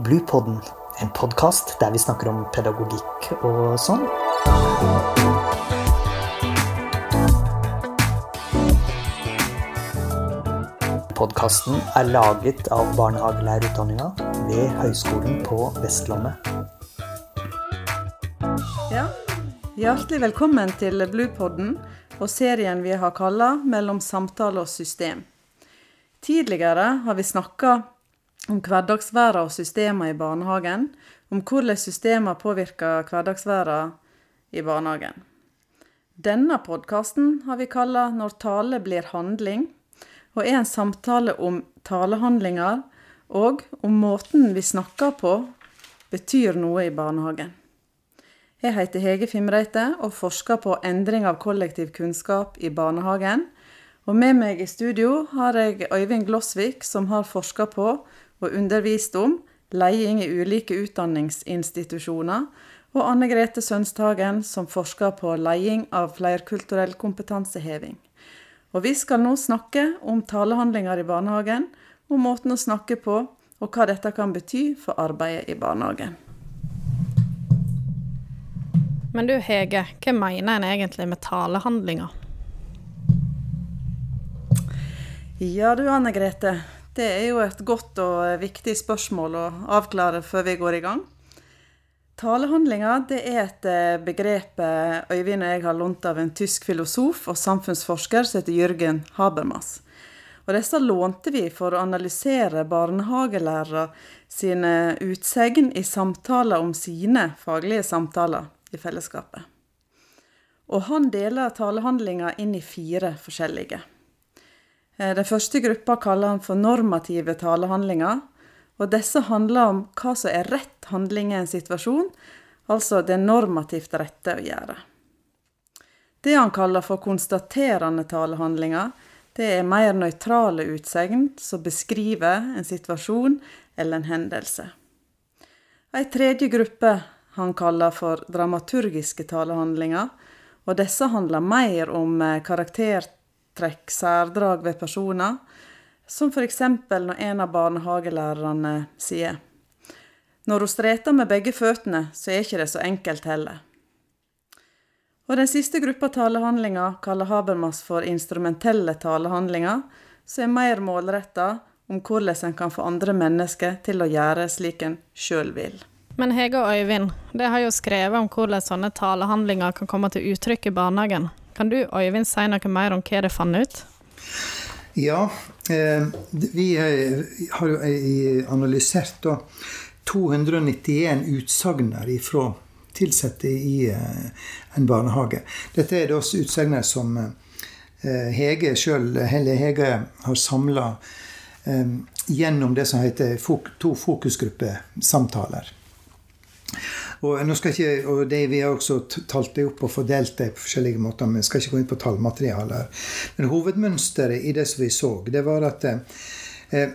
Bluepodden, en podkast der vi snakker om pedagogikk og sånn. Podkasten er laget av barnehagelærerutdanninga ved Høgskolen på Vestlandet. Ja, Hjertelig velkommen til Bluepodden og serien vi har kalla 'Mellom samtale og system'. Tidligere har vi snakka om hverdagsværa og systemer i barnehagen, om hvordan systemer påvirker hverdagsværa i barnehagen. Denne podkasten har vi kalla 'Når tale blir handling', og er en samtale om talehandlinger og om måten vi snakker på, betyr noe i barnehagen. Jeg heter Hege Fimreite og forsker på endring av kollektiv kunnskap i barnehagen. Og med meg i studio har jeg Øyvind Glossvik, som har forska på og undervist om leding i ulike utdanningsinstitusjoner, og Anne Grete Sønstagen, som forsker på leding av flerkulturell kompetanseheving. Og vi skal nå snakke om talehandlinger i barnehagen, om måten å snakke på, og hva dette kan bety for arbeidet i barnehagen. Men du Hege, hva mener en egentlig med talehandlinger? Ja du Anne Grete, det er jo et godt og viktig spørsmål å avklare før vi går i gang. Talehandlinger det er et eh, begrep eh, Øyvind og jeg har lånt av en tysk filosof og samfunnsforsker som heter Jürgen Habermas. Og disse lånte vi for å analysere barnehagelærere sine utsegn i samtaler om sine faglige samtaler i fellesskapet. Og han deler talehandlinger inn i fire forskjellige. Eh, den første gruppa kaller han for normative talehandlinger, og disse handler om hva som er rett handling i en situasjon, altså det normativt rette å gjøre. Det han kaller for konstaterende talehandlinger, det er mer nøytrale utsegn som beskriver en situasjon eller en hendelse. Ei tredje gruppe han kaller for dramaturgiske talehandlinger, og disse handler mer om eh, karaktertrekk, særdrag ved personer, som f.eks. når en av barnehagelærerne sier Når hun streter med begge føttene, så er ikke det så enkelt heller. Og den siste gruppa talehandlinger kaller Habermas for instrumentelle talehandlinger, som er mer målretta om hvordan en kan få andre mennesker til å gjøre slik en sjøl vil. Men Hege og Øyvind, det har jo skrevet om hvordan sånne talehandlinger kan komme til uttrykk i barnehagen. Kan du Øyvind si noe mer om hva det fant ut? Ja, eh, vi eh, har eh, analysert da 291 utsagner fra ansatte i en barnehage. Dette er da utsagner som Hege sjøl, har samla gjennom det som heter to fokusgruppesamtaler. Og, ikke, og det, Vi har også talt det opp og fordelt det på forskjellige måter. men skal ikke gå inn på tallmaterialet. Men hovedmønsteret i det som vi så, det var at eh,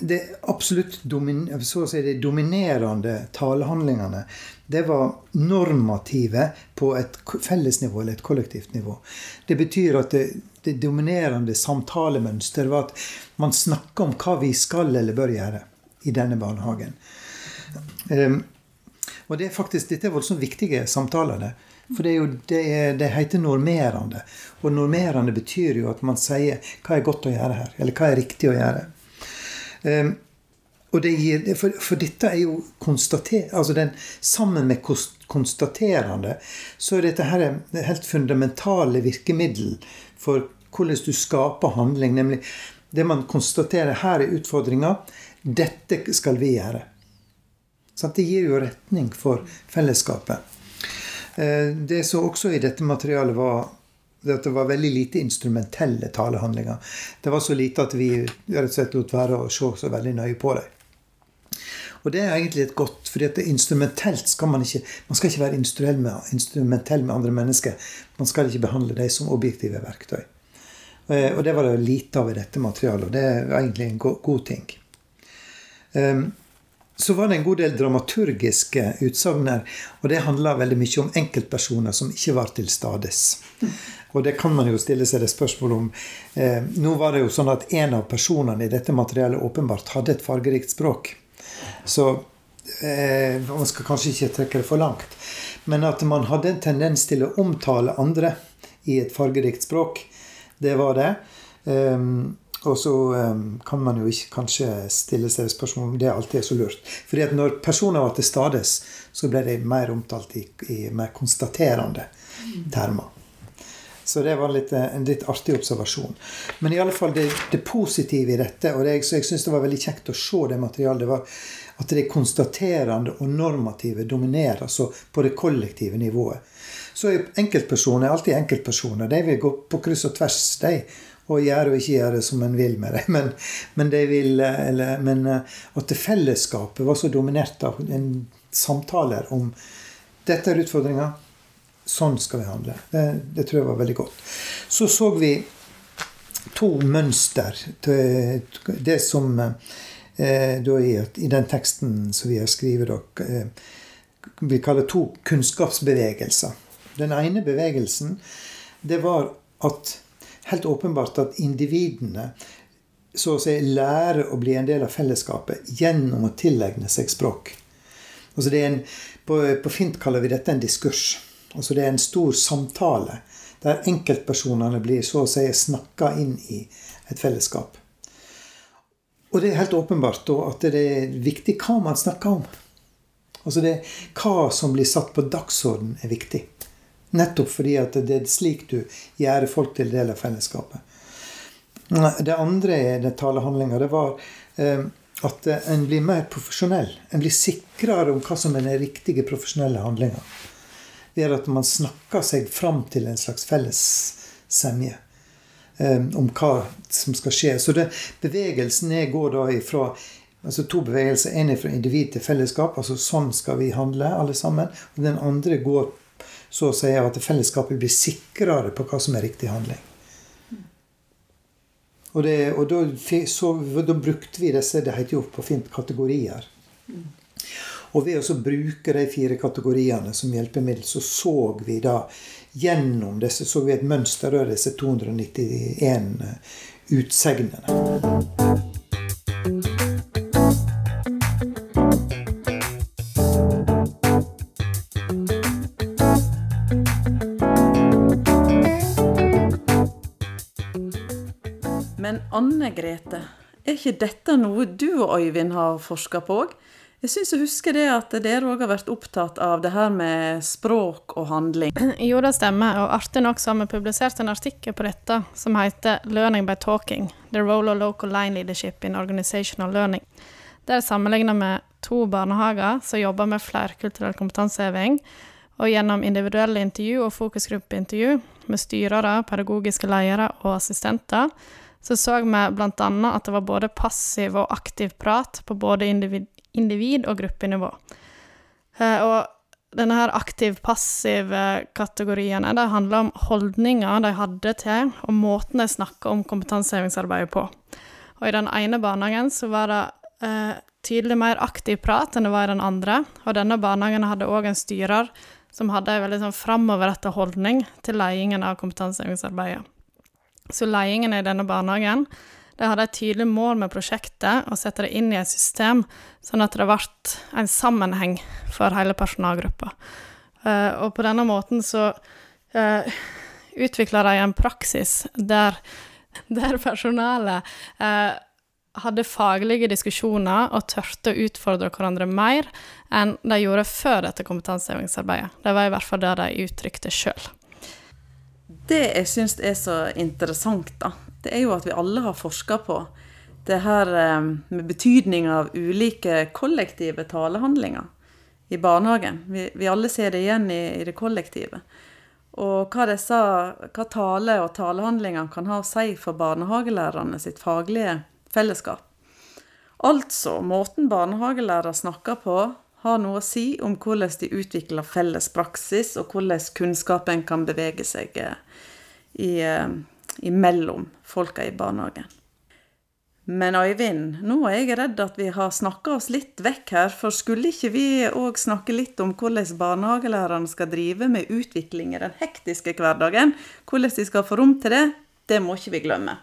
det absolutt domin, si, det dominerende talehandlingene det var normative på et fellesnivå eller et kollektivt nivå. Det betyr at det, det dominerende samtalemønsteret var at man snakker om hva vi skal eller bør gjøre i denne barnehagen. Um, og det er faktisk, Dette er voldsomt viktige samtaler. Det. For det, jo, det, er, det heter normerende. Og normerende betyr jo at man sier hva er godt å gjøre her. Eller hva er riktig å gjøre. Um, og det gir, for, for, dette er jo konstater, altså den, Sammen med konstaterende så er dette her det helt fundamentale virkemiddel for hvordan du skaper handling. Nemlig det man konstaterer her er utfordringa. Dette skal vi gjøre. Det gir jo retning for fellesskapet. Det det som også i dette materialet var at det var veldig lite instrumentelle talehandlinger. Det var så lite at vi rett og slett lot være å se så veldig nøye på dem. Og det er egentlig et godt, for instrumentelt skal man ikke Man skal ikke være instrumentell med, instrumentell med andre mennesker. Man skal ikke behandle dem som objektive verktøy. Eh, og det var det lite av i dette materialet, og det er egentlig en god ting. Så var det en god del dramaturgiske utsagner. Og det handla veldig mye om enkeltpersoner som ikke var til stades. Og det kan man jo stille seg det spørsmålet om. Eh, nå var det jo sånn at en av personene i dette materiellet åpenbart hadde et fargerikt språk. Så eh, Man skal kanskje ikke trekke det for langt. Men at man hadde en tendens til å omtale andre i et fargerikt språk. Det var det. Um, og så um, kan man jo ikke kanskje stille seg spørsmål om det alltid er så lurt. Fordi at når personer var til stades, så ble de mer omtalt i, i mer konstaterende termer. Så det var litt, en litt artig observasjon. Men i alle fall det, det positive i dette, og det, så jeg syns det var veldig kjekt å se det materialet, det var at det konstaterende og normative dominerer så på det kollektive nivået. Så er enkeltpersoner alltid enkeltpersoner. De vil gå på kryss og tvers, de. Og gjøre og ikke gjøre som en vil med det. Men, men, de vil, eller, men at det fellesskapet var så dominert av samtaler om dette er utfordringa, sånn skal vi handle. Det, det, tror jeg var veldig godt. Så så vi to mønster. Det som eh, da i, den teksten som vi har skrevet, eh, vi kaller to kunnskapsbevegelser. Den ene bevegelsen, det var at helt åpenbart at individene så å si lærer å bli en del av fellesskapet gjennom å tilegne seg språk. Altså en, på, på fint kaller vi dette en diskurs. Altså det er en stor samtale der enkeltpersonene blir så å si snakka inn i et fellesskap. Og det er helt åpenbart da at det er viktig hva man snakker om. Altså det, Hva som blir satt på dagsorden, er viktig. Nettopp fordi at det er slik du gjør folk til del av fellesskapet. Det andre er det talehandlinga. Det var eh, at en blir mer profesjonell. En blir sikrere om hva som er den riktige profesjonelle handlinga. Ved at man snakker seg fram til en slags felles semje eh, om hva som skal skje. Så det, bevegelsen er, går da ifra altså to bevegelser. En er fra individ til fellesskap. altså Sånn skal vi handle, alle sammen. Og den andre går så sier jeg at fellesskapet blir sikrere på hva som er riktig handling. Og, det, og da, så, da, brukte vi disse det heter jo på fint kategorier. Og ved å bruke de fire kategoriene som hjelpemiddel, så så vi da gjennom disse så vi et mønster av disse 291 utsegnene. Anne Grete, er ikke dette noe du og Øyvind har forska på òg? Jeg syns jeg husker det at dere òg har vært opptatt av det her med språk og handling. Jo, det stemmer, og artig nok så har vi publisert en artikkel på dette som heter 'Learning by talking the role of local line leadership in organizational learning'. Der sammenligner vi to barnehager som jobber med flerkulturell kompetanseheving, og gjennom individuelle intervju og fokusgruppeintervju med styrere, pedagogiske ledere og assistenter så så vi bl.a. at det var både passiv og aktiv prat på både individ, individ og gruppenivå. Eh, og denne her aktiv-passiv kategoriene det handler om holdninger de hadde til, og måten de snakka om kompetansehevingsarbeidet på. Og i den ene barnehagen så var det eh, tydelig mer aktiv prat enn det var i den andre, og denne barnehagen hadde òg en styrer som hadde en veldig sånn framoverretta holdning til ledingen av kompetansehevingsarbeidet. Så ledelsen i denne barnehagen de hadde et tydelig mål med prosjektet, å sette det inn i et system, sånn at det ble en sammenheng for hele personalgruppa. Uh, og på denne måten så eh, utvikla de en praksis der, der personalet uh, hadde faglige diskusjoner og tørte å utfordre hverandre mer enn de gjorde før dette kompetansehevingsarbeidet. Det var i hvert fall det de uttrykte sjøl. Det jeg syns er så interessant, da, det er jo at vi alle har forska på det her eh, med betydning av ulike kollektive talehandlinger i barnehagen. Vi, vi alle ser det igjen i, i, det kollektive. Og hva, disse, hva tale og talehandlinger kan ha å si for barnehagelærerne sitt faglige fellesskap. Altså, måten barnehagelærere snakker på, har noe å si om hvordan de utvikler felles praksis, og hvordan kunnskapen kan bevege seg eh, i, eh, imellom folka i barnehagen. Men Øyvind, nå er jeg redd at vi har snakka oss litt vekk her, for skulle ikke vi òg snakke litt om hvordan barnehagelærerne skal drive med utvikling i den hektiske hverdagen? Hvordan de skal få rom til det, det må ikke vi glemme.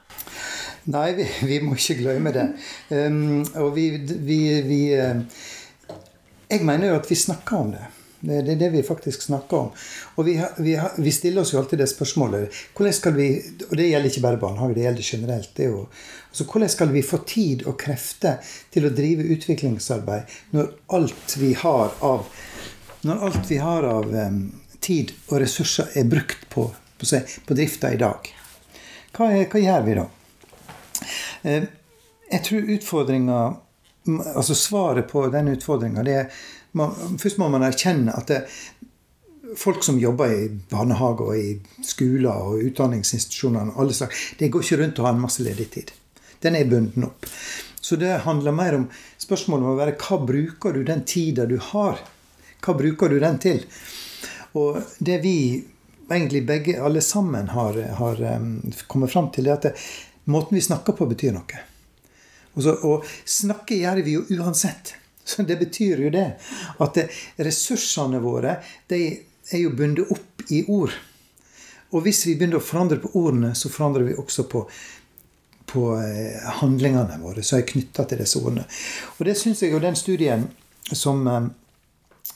Nei, vi, vi må ikke glemme det. Um, og vi, vi, vi uh, Jeg mener jo at vi snakker om det. Det er det vi faktisk snakker om. Og vi, har, vi, har, vi stiller oss jo alltid det spørsmålet hvordan skal vi, Og det gjelder ikke bare barnehage, det gjelder generelt. det jo, altså Hvordan skal vi få tid og krefter til å drive utviklingsarbeid når alt vi har av, vi har av um, tid og ressurser er brukt på, på, på drifta i dag? Hva, er, hva, gjør vi da? Uh, jeg tror utfordringa Altså svaret på den utfordringa er man, Først må man erkjenne at det, folk som jobber i barnehage og i skoler og utdanningsinstitusjoner, alle slags, det går ikke rundt og har en masse ledig tid. Den er bunden opp. Så det handler mer om Spørsmålet må være hva bruker du den tida du har? Hva bruker du den til? Og det vi egentlig begge, alle sammen, har, har um, kommet fram til, er at det, måten vi snakker på, betyr noe. Og, så, og snakke gjør vi jo uansett. Så det betyr jo det at det, ressursene våre de er jo bundet opp i ord. Og hvis vi begynner å forandre på ordene, så forandrer vi også på, på eh, handlingene våre som er knytta til disse ordene. Og det syns jeg jo den studien som, eh,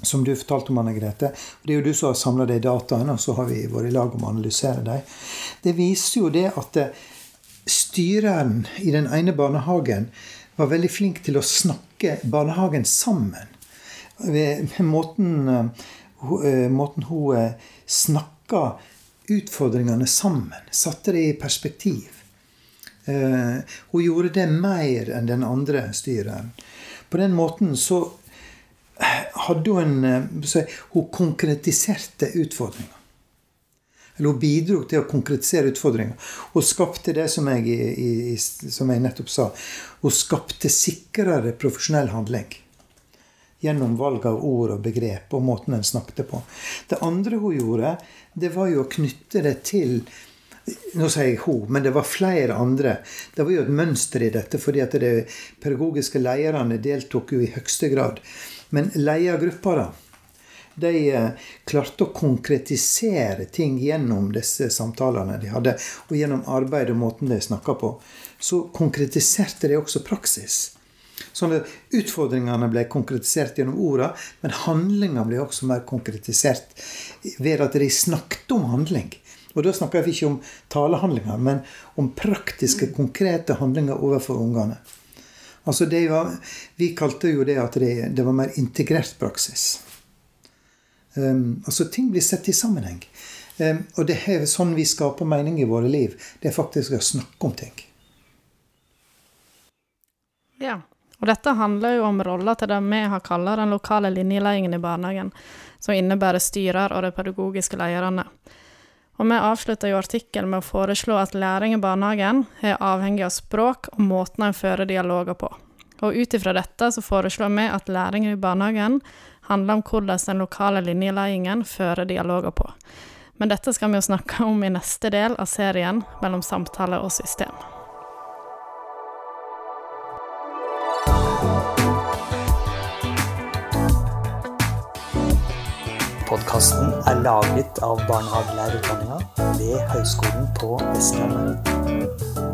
som du fortalte om, Anne Grete Det er jo du som har samla de dataene, og så har vi vært i lag om å analysere dem. Det viser jo det at eh, styreren i den ene barnehagen var veldig flink til å snakke barnehagen sammen. Ved måten, eh, måten hun eh, snakka utfordringene sammen. Satte det i perspektiv. Eh, hun gjorde det mer enn den andre styreren. På den måten så hadde hun Hun konkretiserte utfordringa. Eller hun bidro til å konkretisere utfordringer. Hun skapte det som jeg, i, som jeg nettopp sa. Hun skapte sikrere profesjonell handling. Gjennom valg av ord og begrep og måten en snakket på. Det andre hun gjorde, det var jo å knytte det til nå sier jeg hun, men det var flere andre. Det var jo et mønster i dette, fordi at de pedagogiske lederne deltok jo i høyeste grad. Men ledergruppa, da de eh, klarte å konkretisere ting gjennom disse samtalene de hadde, og gjennom arbeid og måten de snakka på. Så konkretiserte de også praksis. Sånn at Utfordringene ble konkretisert gjennom orda, men handlinga ble også mer konkretisert ved at de snakket om handling. Og da snakker vi ikke om talehandlinger, men om praktiske, konkrete handlinger overfor ungene. Altså var, Vi kalte jo det at det, det var mer integrert praksis. Um, altså Ting blir sett i sammenheng. Um, og det er sånn vi skaper mening i våre liv. Det er faktisk å snakke om ting. Ja. Og dette handler jo om rolla til det vi har kalla den lokale linjeledingen i barnehagen, som innebærer styrer og de pedagogiske lederne. Og vi avslutter jo artikkelen med å foreslå at læring i barnehagen er avhengig av språk og måten en fører dialoger på. Og ut ifra dette så foreslår vi at læring i barnehagen handler om hvordan den lokale linjeledingen fører dialoger på. Men dette skal vi jo snakke om i neste del av serien mellom samtale og system. Podkasten er laget av barnehagelærerutdanninga ved Høgskolen på Vestlandet.